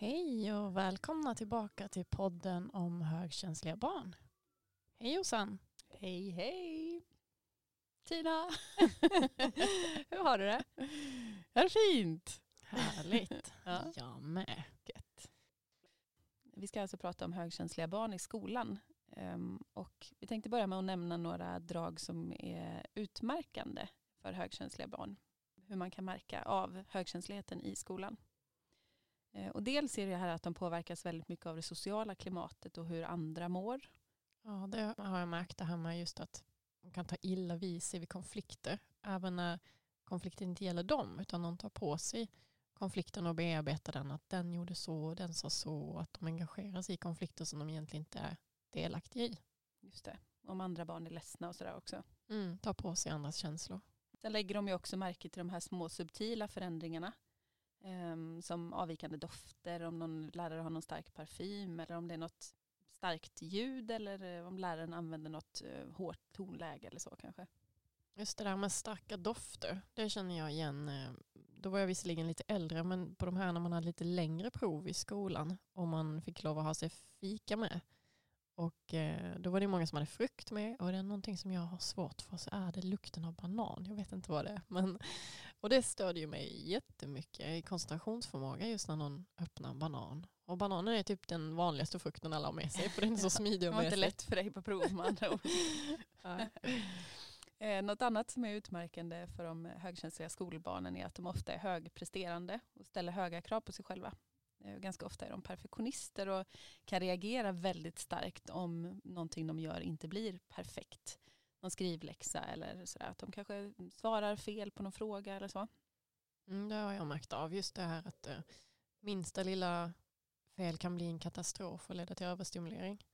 Hej och välkomna tillbaka till podden om högkänsliga barn. Hej Jossan! Hej hej! Tina! Hur har du det? Är det fint? Härligt. Ja. Jag med. Gött. Vi ska alltså prata om högkänsliga barn i skolan. Ehm, och vi tänkte börja med att nämna några drag som är utmärkande för högkänsliga barn. Hur man kan märka av högkänsligheten i skolan. Eh, Och dels är det här att de påverkas väldigt mycket av det sociala klimatet och hur andra mår. Ja, det har jag märkt det här med just att de kan ta illa vid sig vid konflikter. Även när konflikten inte gäller dem utan de tar på sig konflikten och bearbetar den. Att den gjorde så, den sa så. Att de engagerar sig i konflikter som de egentligen inte är delaktiga i. Just det. Om andra barn är ledsna och sådär också. Mm, tar på sig andras känslor. Sen lägger de ju också märke till de här små subtila förändringarna. Ehm, som avvikande dofter, om någon lärare har någon stark parfym eller om det är något starkt ljud eller eh, om läraren använder något eh, hårt tonläge eller så kanske. Just det där med starka dofter, det känner jag igen. Eh, då var jag visserligen lite äldre, men på de här när man hade lite längre prov i skolan och man fick lov att ha sig fika med. Och eh, då var det många som hade frukt med och det är någonting som jag har svårt för så är det lukten av banan. Jag vet inte vad det är. Men, och det störde ju mig jättemycket i koncentrationsförmåga just när någon öppnar en banan. Och bananen är typ den vanligaste frukten alla har med sig för den är så smidig Det att var med inte lätt för dig på prov med andra ord. Eh, Något annat som är utmärkande för de högkänsliga skolbarnen är att de ofta är högpresterande och ställer höga krav på sig själva. Eh, Ganska ofta är de perfektionister och kan reagera väldigt starkt om någonting de gör inte blir perfekt. Någon skrivläxa eller sådär. Att de kanske svarar fel på någon fråga eller så. Mm, det har jag märkt av. Just det här att eh, minsta lilla fel kan bli en katastrof och leda till överstimulering.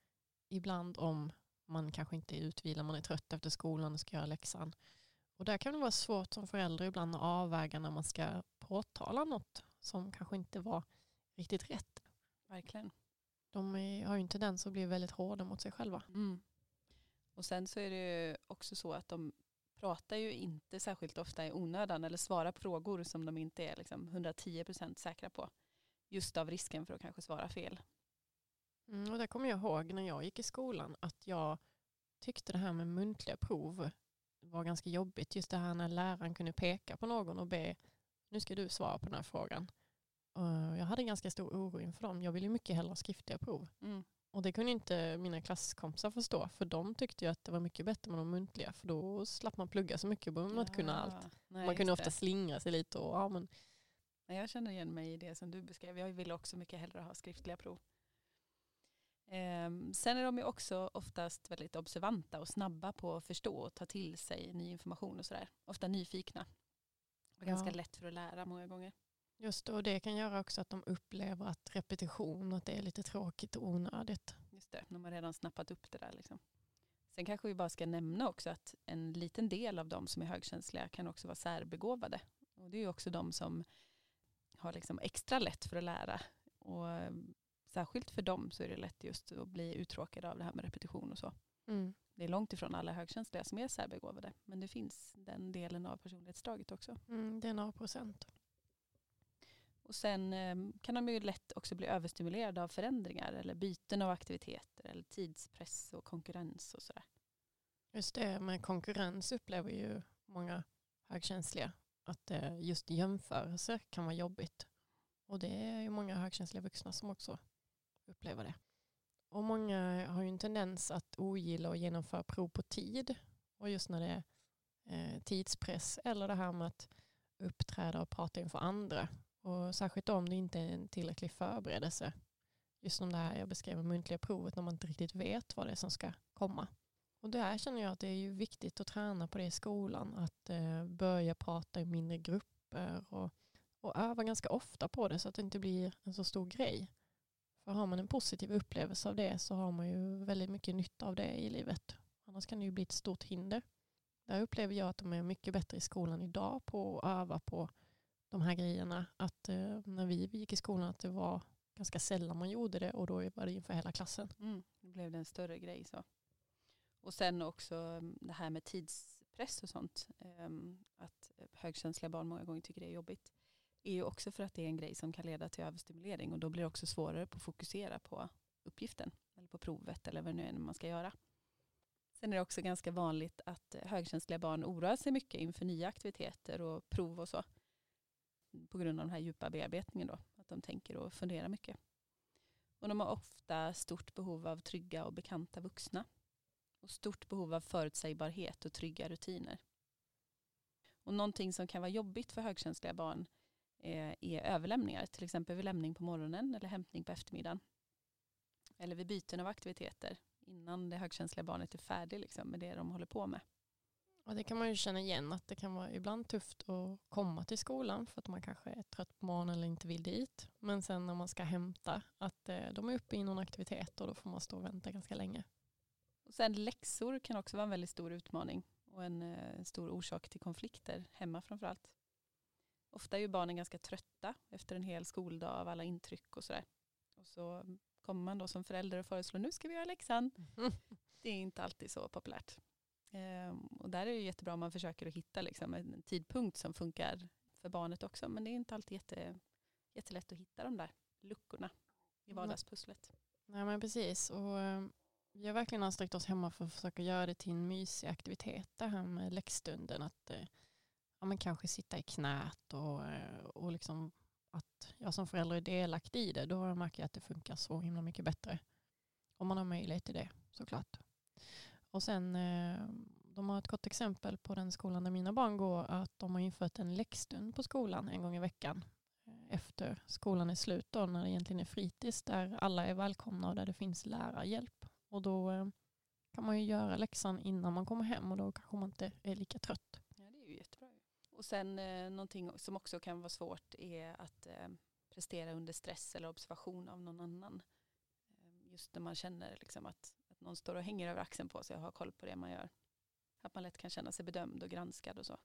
Ibland om man kanske inte är utvilad, man är trött efter skolan och ska göra läxan. Och där kan det vara svårt som förälder ibland att avväga när man ska påtala något som kanske inte var riktigt rätt. Verkligen. De är, har ju en tendens att bli väldigt hårda mot sig själva. Mm. Och sen så är det ju också så att de pratar ju inte särskilt ofta i onödan eller svarar på frågor som de inte är liksom 110% säkra på. Just av risken för att kanske svara fel. Mm, och där kommer jag ihåg när jag gick i skolan att jag tyckte det här med muntliga prov var ganska jobbigt. Just det här när läraren kunde peka på någon och be nu ska du svara på den här frågan. Och jag hade ganska stor oro inför dem. Jag ville mycket hellre ha skriftliga prov. Mm. Och det kunde inte mina klasskompisar förstå. För de tyckte ju att det var mycket bättre med de muntliga. För då slapp man plugga så mycket. Man inte kunna allt. Ja, nej, Man kunde ofta det. slingra sig lite. Och, ja, men, jag känner igen mig i det som du beskrev. Jag vill också mycket hellre ha skriftliga prov. Ehm, sen är de ju också oftast väldigt observanta och snabba på att förstå och ta till sig ny information och sådär. Ofta nyfikna. Och ganska Ja. lätt för att lära många gånger. Just det, och det kan göra också att de upplever att repetition, att det är lite tråkigt och onödigt. Just det, de har redan snappat upp det där. Liksom. Sen kanske vi bara ska nämna också att en liten del av de som är högkänsliga kan också vara särbegåvade. Och det är ju också de som har liksom extra lätt för att lära. Och eh, särskilt för dem så är det lätt just att bli uttråkade av det här med repetition och så. Mm. Det är långt ifrån alla högkänsliga som är särbegåvade. Men det finns den delen av personlighetsdraget också. Mm, det är några procent. Och sen ehm, kan de ju lätt också bli överstimulerade av förändringar eller byten av aktiviteter eller tidspress och konkurrens och sådär. Just det, men konkurrens upplever ju många högkänsliga att eh, just jämförelse kan vara jobbigt. Och det är ju många högkänsliga vuxna som också upplever det. Och många har ju en tendens att ogilla och genomföra prov på tid. Och just när det är eh, tidspress eller det här med att uppträda och prata inför andra. Och särskilt om det inte är en tillräcklig förberedelse. Just som det här jag beskrev med muntliga provet när man inte riktigt vet vad det är som ska komma. Och där känner jag att det är ju viktigt att träna på det i skolan. Att eh, börja prata i mindre grupper och, och öva ganska ofta på det så att det inte blir en så stor grej. För har man en positiv upplevelse av det så har man ju väldigt mycket nytta av det i livet. Annars kan det ju bli ett stort hinder. Där upplever jag att de är mycket bättre i skolan idag på att öva på de här grejerna. Att eh, när vi gick i skolan att det var ganska sällan man gjorde det och då var det inför hela klassen. Mm, då blev det en större grej. så. Och sen också mm, det här med tidspress och sånt. Eh, Att högkänsliga barn många gånger tycker det är jobbigt. är ju också för att det är en grej som kan leda till överstimulering och då blir det också svårare att fokusera på uppgiften eller på provet eller vad det nu är man ska göra. Sen är det också ganska vanligt att eh, högkänsliga barn oroar sig mycket inför nya aktiviteter och prov och så. På grund av den här djupa bearbetningen då. Att de tänker och funderar mycket. Och de har ofta stort behov av trygga och bekanta vuxna. Och stort behov av förutsägbarhet och trygga rutiner. Och någonting som kan vara jobbigt för högkänsliga barn är, är överlämningar. Till exempel vid lämning på morgonen eller hämtning på eftermiddagen. Eller vid byten av aktiviteter innan det högkänsliga barnet är färdigt liksom, med det de håller på med. Och det kan man ju känna igen att det kan vara ibland tufft att komma till skolan för att man kanske är trött på morgonen eller inte vill dit. Men sen när man ska hämta att eh, de är uppe i någon aktivitet och då får man stå och vänta ganska länge. Och sen läxor kan också vara en väldigt stor utmaning och en eh, stor orsak till konflikter hemma framförallt. Ofta är ju barnen ganska trötta efter en hel skoldag av alla intryck och sådär. Och så kommer man då som förälder och föreslår nu ska vi göra läxan. Mm. Det är inte alltid så populärt. Ehm, och där är det jättebra om man försöker att hitta liksom en tidpunkt som funkar för barnet också. Men det är inte alltid jätte, jättelätt att hitta de där luckorna i vardagspusslet. Nej men precis. Och, ehm, vi har verkligen ansträngt oss hemma för att försöka göra det till en mysig aktivitet det här med läxstunden. Att eh, ja, men kanske sitta i knät och, eh, och liksom att jag som förälder är delaktig i det, då märker jag att det funkar så himla mycket bättre. Om man har möjlighet till det såklart. Och sen, eh, de har ett gott exempel på den skolan där mina barn går, att de har infört en läxstund på skolan en gång i veckan. Eh, efter skolan är slut då, när det egentligen är fritids, där alla är välkomna och där det finns lärarhjälp. Och då eh, kan man ju göra läxan innan man kommer hem och då kanske man inte är lika trött. Ja, det är ju jättebra. Och sen eh, någonting som också kan vara svårt är att eh, prestera under stress eller observation av någon annan. Just när man känner liksom att någon står och hänger över axeln på sig och har koll på det man gör. Att man lätt kan känna sig bedömd och granskad och så.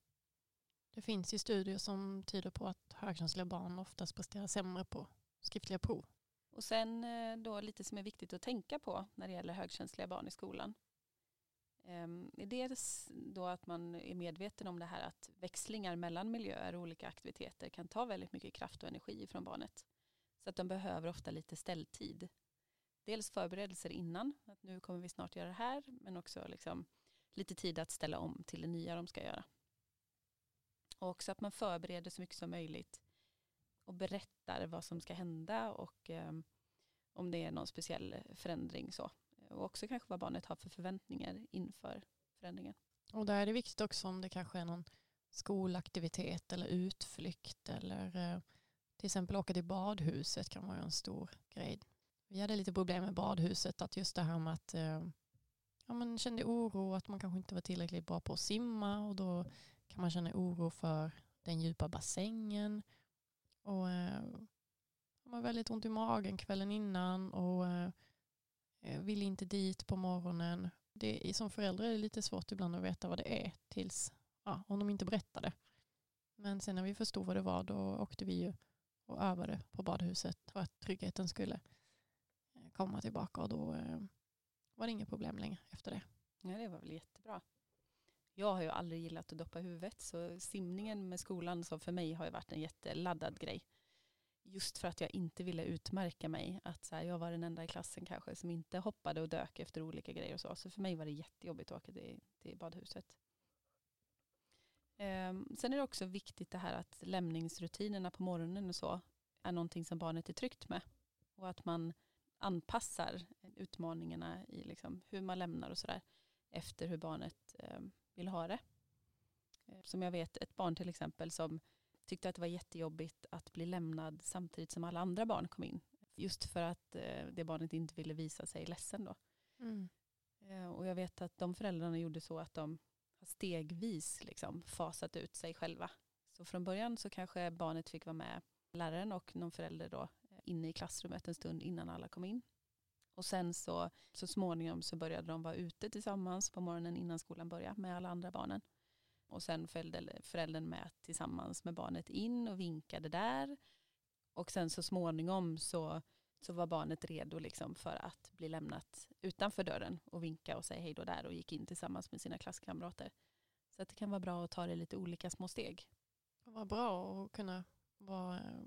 Det finns ju studier som tyder på att högkänsliga barn oftast presterar sämre på skriftliga prov. Och sen eh, då lite som är viktigt att tänka på när det gäller högkänsliga barn i skolan Ehm, dels då att man är medveten om det här att växlingar mellan miljöer och olika aktiviteter kan ta väldigt mycket kraft och energi från barnet. Så att de behöver ofta lite ställtid. Dels förberedelser innan, att nu kommer vi snart göra det här, men också liksom lite tid att ställa om till det nya de ska göra. Och också att man förbereder så mycket som möjligt och berättar vad som ska hända och eh, om det är någon speciell förändring så och också kanske vad barnet har för förväntningar inför förändringen. Och där är det viktigt också om det kanske är någon skolaktivitet eller utflykt eller eh, till exempel åka till badhuset kan vara en stor grej. Vi hade lite problem med badhuset, att just det här med att eh, ja, man kände oro att man kanske inte var tillräckligt bra på att simma och då kan man känna oro för den djupa bassängen. Och eh, man har väldigt ont i magen kvällen innan och Eh, eh vill inte dit på morgonen. Det, som förälder är det lite svårt ibland att veta vad det är tills ja, om de inte berättar det. Men sen när vi förstod vad det var då åkte vi ju och övade på badhuset för att tryggheten skulle komma tillbaka och då eh, var det inga problem längre efter det. Ja, det var väl jättebra. Jag har ju aldrig gillat att doppa huvudet så simningen med skolan så för mig har ju varit en jätteladdad grej just för att jag inte ville utmärka mig. Att så här, jag var den enda i klassen kanske som inte hoppade och dök efter olika grejer och så. Så för mig var det jättejobbigt att åka till, till badhuset. Um, sen är det också viktigt det här att lämningsrutinerna på morgonen och så är någonting som barnet är tryggt med. Och att man anpassar utmaningarna i liksom hur man lämnar och sådär efter hur barnet um, vill ha det. Som jag vet ett barn till exempel som tyckte att det var jättejobbigt att bli lämnad samtidigt som alla andra barn kom in. Just för att eh, det barnet inte ville visa sig ledsen då. Mm. Eh, och jag vet att de föräldrarna gjorde så att de har stegvis liksom fasat ut sig själva. Så från början så kanske barnet fick vara med läraren och någon förälder då eh, inne i klassrummet en stund innan alla kom in. Och sen så, så småningom så började de vara ute tillsammans på morgonen innan skolan började med alla andra barnen. Och sen följde föräldern med tillsammans med barnet in och vinkade där. Och sen så småningom så, så var barnet redo liksom för att bli lämnat utanför dörren och vinka och säga hej då där och gick in tillsammans med sina klasskamrater. Så att det kan vara bra att ta det lite olika små steg. Vad bra att kunna vara, eh,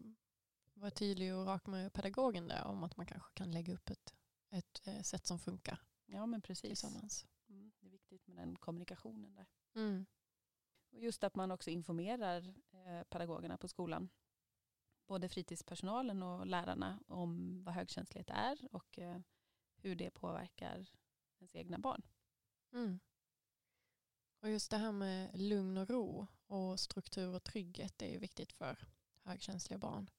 vara tydlig och rak med pedagogen där om att man kanske kan lägga upp ett, ett eh, sätt som funkar Ja men precis. tillsammans. Mm, det är viktigt med den kommunikationen där. Mm. Och just att man också informerar eh, pedagogerna på skolan. Både fritidspersonalen och lärarna om vad högkänslighet är och eh, hur det påverkar ens egna barn. Mm. Och just det här med lugn och ro och struktur och trygghet är ju viktigt för högkänsliga barn.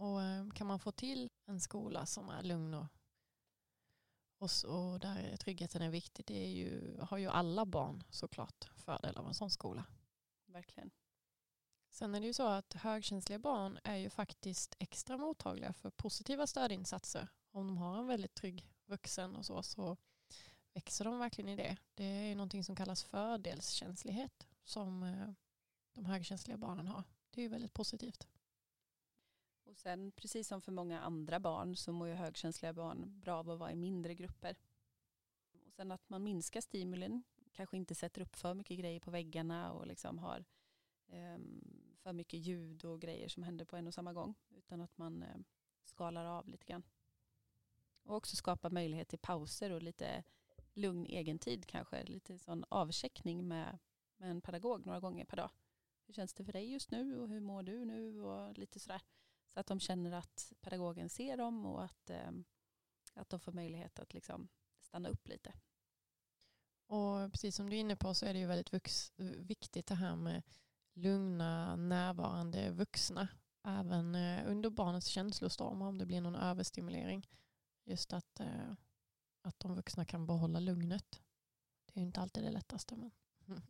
Och eh, kan man få till en skola som är lugn och, och, s- och där tryggheten är viktig, det är ju, har ju alla barn såklart fördel av en sån skola. Verkligen. Sen är det ju så att högkänsliga barn är ju faktiskt extra mottagliga för positiva stödinsatser. Om de har en väldigt trygg vuxen och så, så växer de verkligen i det. Det är ju någonting som kallas fördelskänslighet som eh, de högkänsliga barnen har. Det är ju väldigt positivt. Och sen precis som för många andra barn så mår ju högkänsliga barn bra av att vara i mindre grupper. Och sen att man minskar stimulin, kanske inte sätter upp för mycket grejer på väggarna och liksom har ehm, för mycket ljud och grejer som händer på en och samma gång. Utan att man eh, skalar av lite grann. Och också skapa möjlighet till pauser och lite lugn egentid kanske. Lite sån avcheckning med, med en pedagog några gånger per dag. Hur känns det för dig just nu och hur mår du nu och lite sådär. Så att de känner att pedagogen ser dem och att, eh, att de får möjlighet att liksom stanna upp lite. Och precis som du är inne på så är det ju väldigt vux, viktigt det här med lugna, närvarande vuxna. Även eh, under barnets känslostormar om det blir någon överstimulering. Just att, eh, att de vuxna kan behålla lugnet. Det är ju inte alltid det lättaste. Men.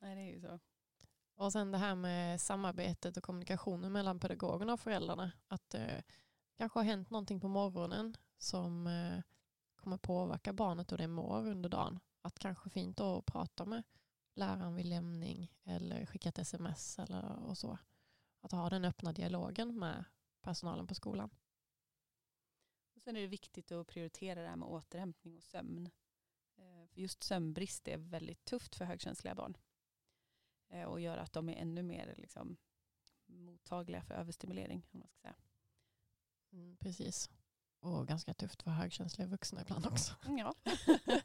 Nej det är ju så. Och sen det här med samarbetet och kommunikationen mellan pedagogerna och föräldrarna. Att det kanske har hänt någonting på morgonen som eh, kommer påverka barnet och det mår under dagen. Att kanske fint då att prata med läraren vid lämning eller skicka ett sms eller och så. Att ha den öppna dialogen med personalen på skolan. Och sen är det viktigt att prioritera det här med återhämtning och sömn. Eh, för just sömnbrist är väldigt tufft för högkänsliga barn. Eh, Och gör att de är ännu mer liksom, mottagliga för överstimulering. Om man ska säga. Mm, precis. Och ganska tufft för högkänsliga vuxna ibland också. Ja,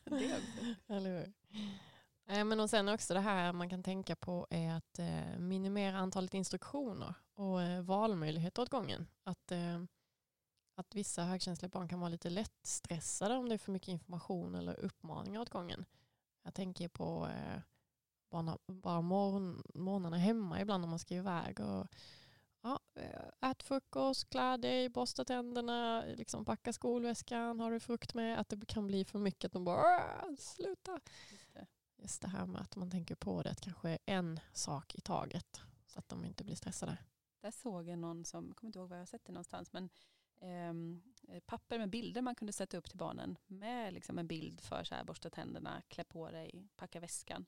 det också. Eller hur? Eh, Men och sen också det här man kan tänka på är att eh, minimera antalet instruktioner och valmöjligheter åt gången. Att, att vissa högkänsliga barn kan vara lite lätt stressade om det är för mycket information eller uppmaningar åt gången. Jag tänker på bara, bara morgon, morgnarna hemma ibland om man ska iväg. Och, ja, eh, ät frukost, klä dig, borsta tänderna, liksom packa skolväskan, har du frukt med? Att det kan bli för mycket att de bara "Åh, sluta. Just det. Just det här med att man tänker på det, att kanske en sak i taget så att de inte blir stressade. Där såg jag någon som, jag kommer inte ihåg var jag har sett det någonstans, men eh, papper med bilder man kunde sätta upp till barnen med liksom en bild för så här, borsta tänderna, klä på dig, packa väskan.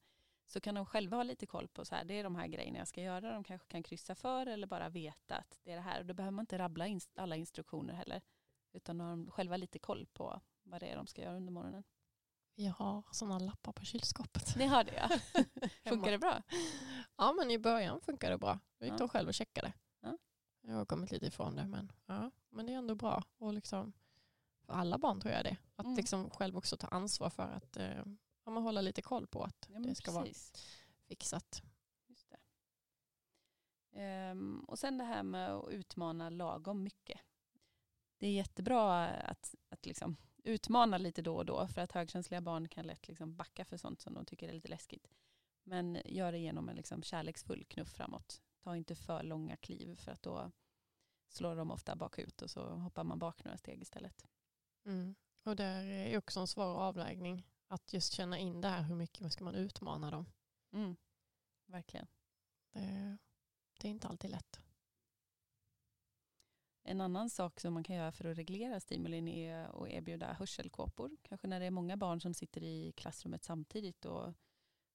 Så kan de själva ha lite koll på så här, det är de här grejerna jag ska göra. De kanske kan kryssa för eller bara veta att det är det här. Och då behöver man inte rabbla in alla instruktioner heller. Utan de har själva lite koll på vad det är de ska göra under morgonen. Vi har sådana lappar på kylskåpet. Ni har det ja. Funkar det bra? Ja men i början funkar det bra. Jag gick då själv och checkade. Ja. Jag har kommit lite ifrån det men, ja, men det är ändå bra. Och liksom, för alla barn tror jag det. Att Mm. liksom själv också ta ansvar för att eh, ja, man håller lite koll på att Ja, det ska vara precis. fixat. Just det. Ehm, och sen det här med att utmana lagom mycket. Det är jättebra att, att liksom utmana lite då och då för att högkänsliga barn kan lätt liksom backa för sånt som de tycker är lite läskigt. Men gör det genom en liksom kärleksfull knuff framåt. Ta inte för långa kliv för att då slår de ofta bakut och så hoppar man bak några steg istället. Mm. Och där är också en svår avvägning. Att just känna in det här, hur mycket ska man utmana dem. Mm. Verkligen. Det, det är inte alltid lätt. En annan sak som man kan göra för att reglera stimulin är att erbjuda hörselkåpor. Kanske när det är många barn som sitter i klassrummet samtidigt och,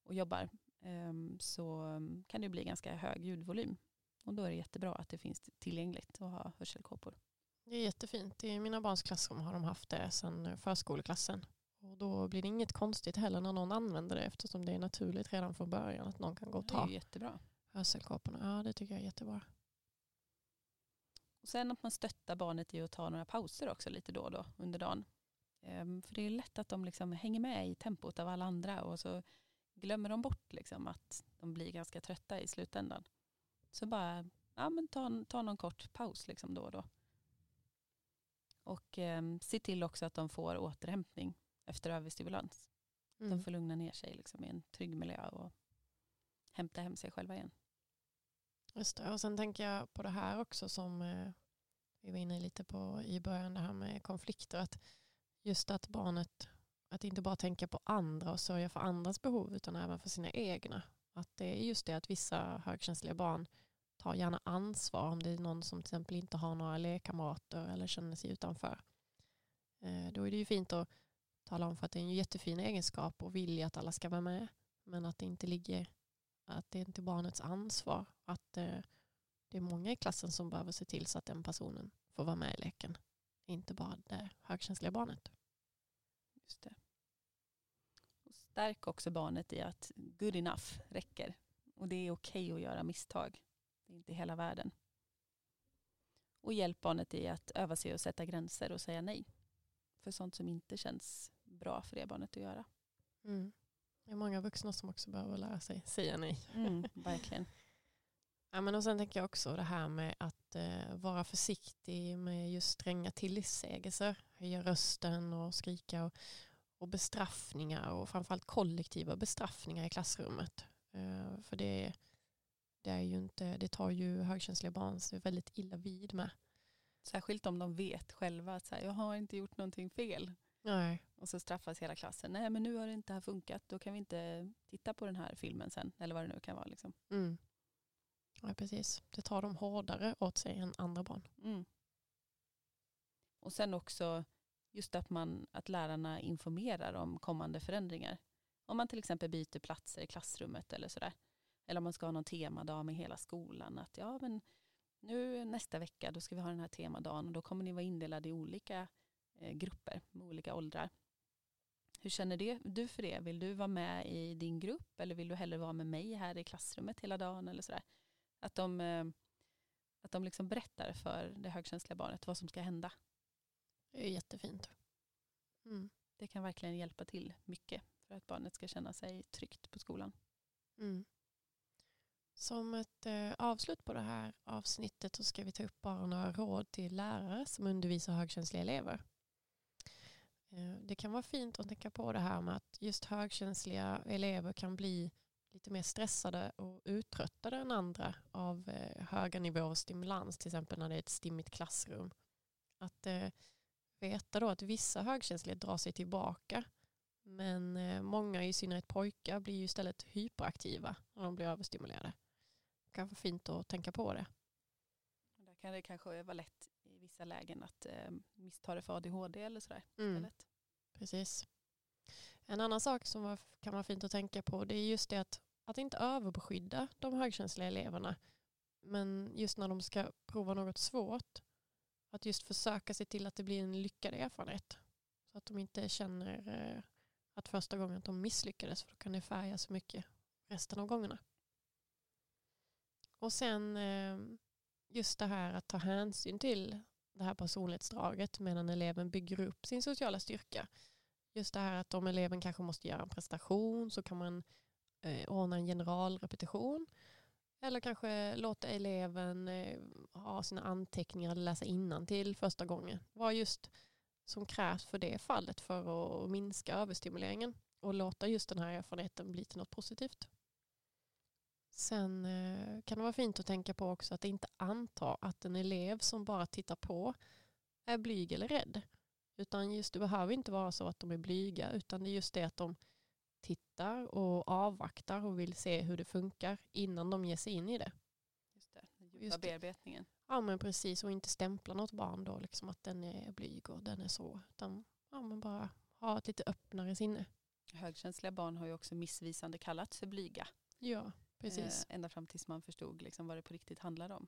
och jobbar ehm, så kan det bli ganska hög ljudvolym. Och då är det jättebra att det finns tillgängligt att ha hörselkåpor. Det är jättefint. I mina barns klassrum har de haft det sedan förskoleklassen. Och då blir det inget konstigt heller när någon använder det eftersom det är naturligt redan från början att någon kan gå och Det är ta jättebra. hörselkåporna. Ja, det tycker jag är jättebra. Och sen att man stöttar barnet i att ta några pauser också lite då och då under dagen. Ehm, för det är lätt att de liksom hänger med i tempot av alla andra och så glömmer de bort liksom att de blir ganska trötta i slutändan. Så bara ja, men ta, ta någon kort paus liksom då och då. Och eh, se till också att de får återhämtning efter överstimulans. Mm. De får lugna ner sig liksom, i en trygg miljö och hämta hem sig själva igen. Just det. Och sen tänker jag på det här också som eh, vi var inne lite på i början, det här med konflikter. Att just att barnet, att inte bara tänka på andra och sörja för andras behov utan även för sina egna. Att det är just det att vissa högkänsliga barn tar gärna ansvar om det är någon som till exempel inte har några lekkamrater eller känner sig utanför. Eh, då är det ju fint att tala om för att det är en jättefin egenskap och vilja att alla ska vara med. Men att det inte ligger, att det inte är barnets ansvar. Att eh, det är många i klassen som behöver se till så att den personen får vara med i leken. Inte bara det högkänsliga barnet. Just det. Och stärk också barnet i att good enough räcker. Och det är okej okay att göra misstag. Det är inte hela världen. Och hjälp barnet i att öva sig och sätta gränser och säga nej. För sånt som inte känns bra för det barnet att göra. Mm. Det är många vuxna som också behöver lära sig säga nej. Mm, verkligen. ja, men och sen tänker jag också det här med att eh, vara försiktig med just stränga tillsägelser. Höja rösten och skrika och, och bestraffningar och framförallt kollektiva bestraffningar i klassrummet. Eh, för det, det, är ju inte, det tar ju högkänsliga barn sig väldigt illa vid med. Särskilt om de vet själva att så här, jag har inte gjort någonting fel. Nej. Och så straffas hela klassen. Nej men nu har det inte här funkat. Då kan vi inte titta på den här filmen sen. Eller vad det nu kan vara. Liksom. Mm. Ja precis. Det tar dem hårdare åt sig än andra barn. Mm. Och sen också just att, man, att lärarna informerar om kommande förändringar. Om man till exempel byter platser i klassrummet eller sådär. Eller om man ska ha någon temadag med hela skolan. Att ja men nu nästa vecka då ska vi ha den här temadagen och då kommer ni vara indelade i olika grupper med olika åldrar. Hur känner det, du för det? Vill du vara med i din grupp eller vill du hellre vara med mig här i klassrummet hela dagen? Eller sådär? Att de, eh, att de liksom berättar för det högkänsliga barnet vad som ska hända. Det är jättefint. Mm. Det kan verkligen hjälpa till mycket för att barnet ska känna sig tryggt på skolan. Mm. Som ett eh, avslut på det här avsnittet så ska vi ta upp bara några råd till lärare som undervisar högkänsliga elever. Eh, det kan vara fint att tänka på det här med att just högkänsliga elever kan bli lite mer stressade och uttröttade än andra av eh, höga nivåer av stimulans, till exempel när det är ett stimmigt klassrum. Att eh, veta då att vissa högkänsliga drar sig tillbaka men många, i synnerhet pojkar, blir ju istället hyperaktiva när de blir överstimulerade Det kan vara fint att tänka på det. Där kan det kanske vara lätt vissa lägen att eh, missta det för ADHD eller sådär. Mm. Precis. En annan sak som var, kan vara fint att tänka på det är just det att, att inte överbeskydda de högkänsliga eleverna. Men just när de ska prova något svårt, att just försöka se till att det blir en lyckad erfarenhet. Så att de inte känner eh, att första gången de misslyckades, för då kan det färga så mycket resten av gångerna. Och sen eh, just det här att ta hänsyn till det här personlighetsdraget medan eleven bygger upp sin sociala styrka. Just det här att om eleven kanske måste göra en prestation så kan man eh, ordna en generalrepetition. Eller kanske låta eleven eh, ha sina anteckningar eller läsa innan till första gången. Vad just som krävs för det fallet för att minska överstimuleringen och låta just den här erfarenheten bli till något positivt. Sen eh, kan det vara fint att tänka på också att inte anta att en elev som bara tittar på är blyg eller rädd. Utan just det behöver inte vara så att de är blyga utan det är just det att de tittar och avvaktar och vill se hur det funkar innan de ger sig in i det. Just det, den djupa bearbetningen. Ja men precis och inte stämpla något barn då liksom att den är blyg och den är så. Utan ja, men bara ha ett lite öppnare sinne. Högkänsliga barn har ju också missvisande kallats för blyga. Ja. Precis. Eh, ända fram tills man förstod liksom vad det på riktigt handlade om.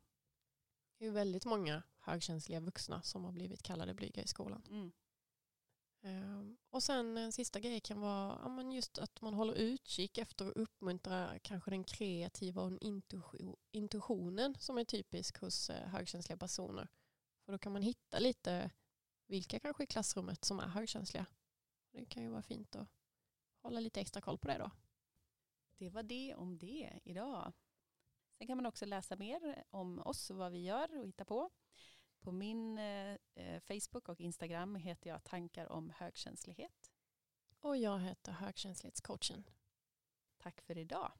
Det är väldigt många högkänsliga vuxna som har blivit kallade blyga i skolan. Mm. Um, och sen en sista grej kan vara ja, just att man håller utkik efter att uppmuntra kanske den kreativa och intuitionen som är typisk hos uh, högkänsliga personer. För då kan man hitta lite vilka kanske i klassrummet som är högkänsliga. Det kan ju vara fint att hålla lite extra koll på det då. Det var det om det idag. Sen kan man också läsa mer om oss och vad vi gör och hitta på. På min eh, Facebook och Instagram heter jag Tankar om högkänslighet. Och jag heter Högkänslighetscoachen. Tack för idag.